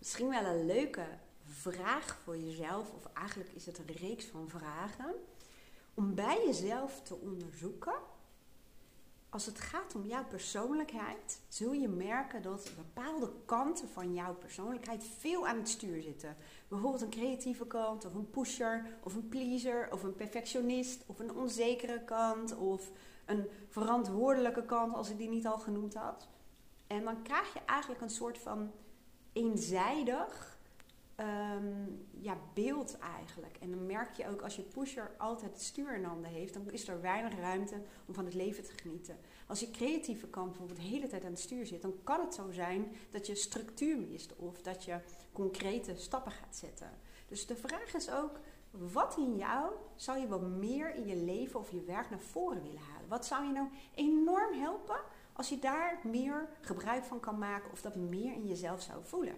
misschien wel een leuke vraag voor jezelf, of eigenlijk is het een reeks van vragen, om bij jezelf te onderzoeken. Als het gaat om jouw persoonlijkheid, zul je merken dat bepaalde kanten van jouw persoonlijkheid veel aan het stuur zitten. Bijvoorbeeld een creatieve kant, of een pusher, of een pleaser, of een perfectionist, of een onzekere kant, of een verantwoordelijke kant, als ik die niet al genoemd had. En dan krijg je eigenlijk een soort van eenzijdig ehm, ja, beeld eigenlijk. En dan merk je ook als je pusher altijd het stuur in handen heeft, dan is er weinig ruimte om van het leven te genieten. Als je creatieve kant bijvoorbeeld de hele tijd aan het stuur zit, dan kan het zo zijn dat je structuur mist of dat je concrete stappen gaat zetten. Dus de vraag is ook, wat in jou zou je wat meer in je leven of je werk naar voren willen halen? Wat zou je nou enorm helpen als je daar meer gebruik van kan maken of dat meer in jezelf zou voelen?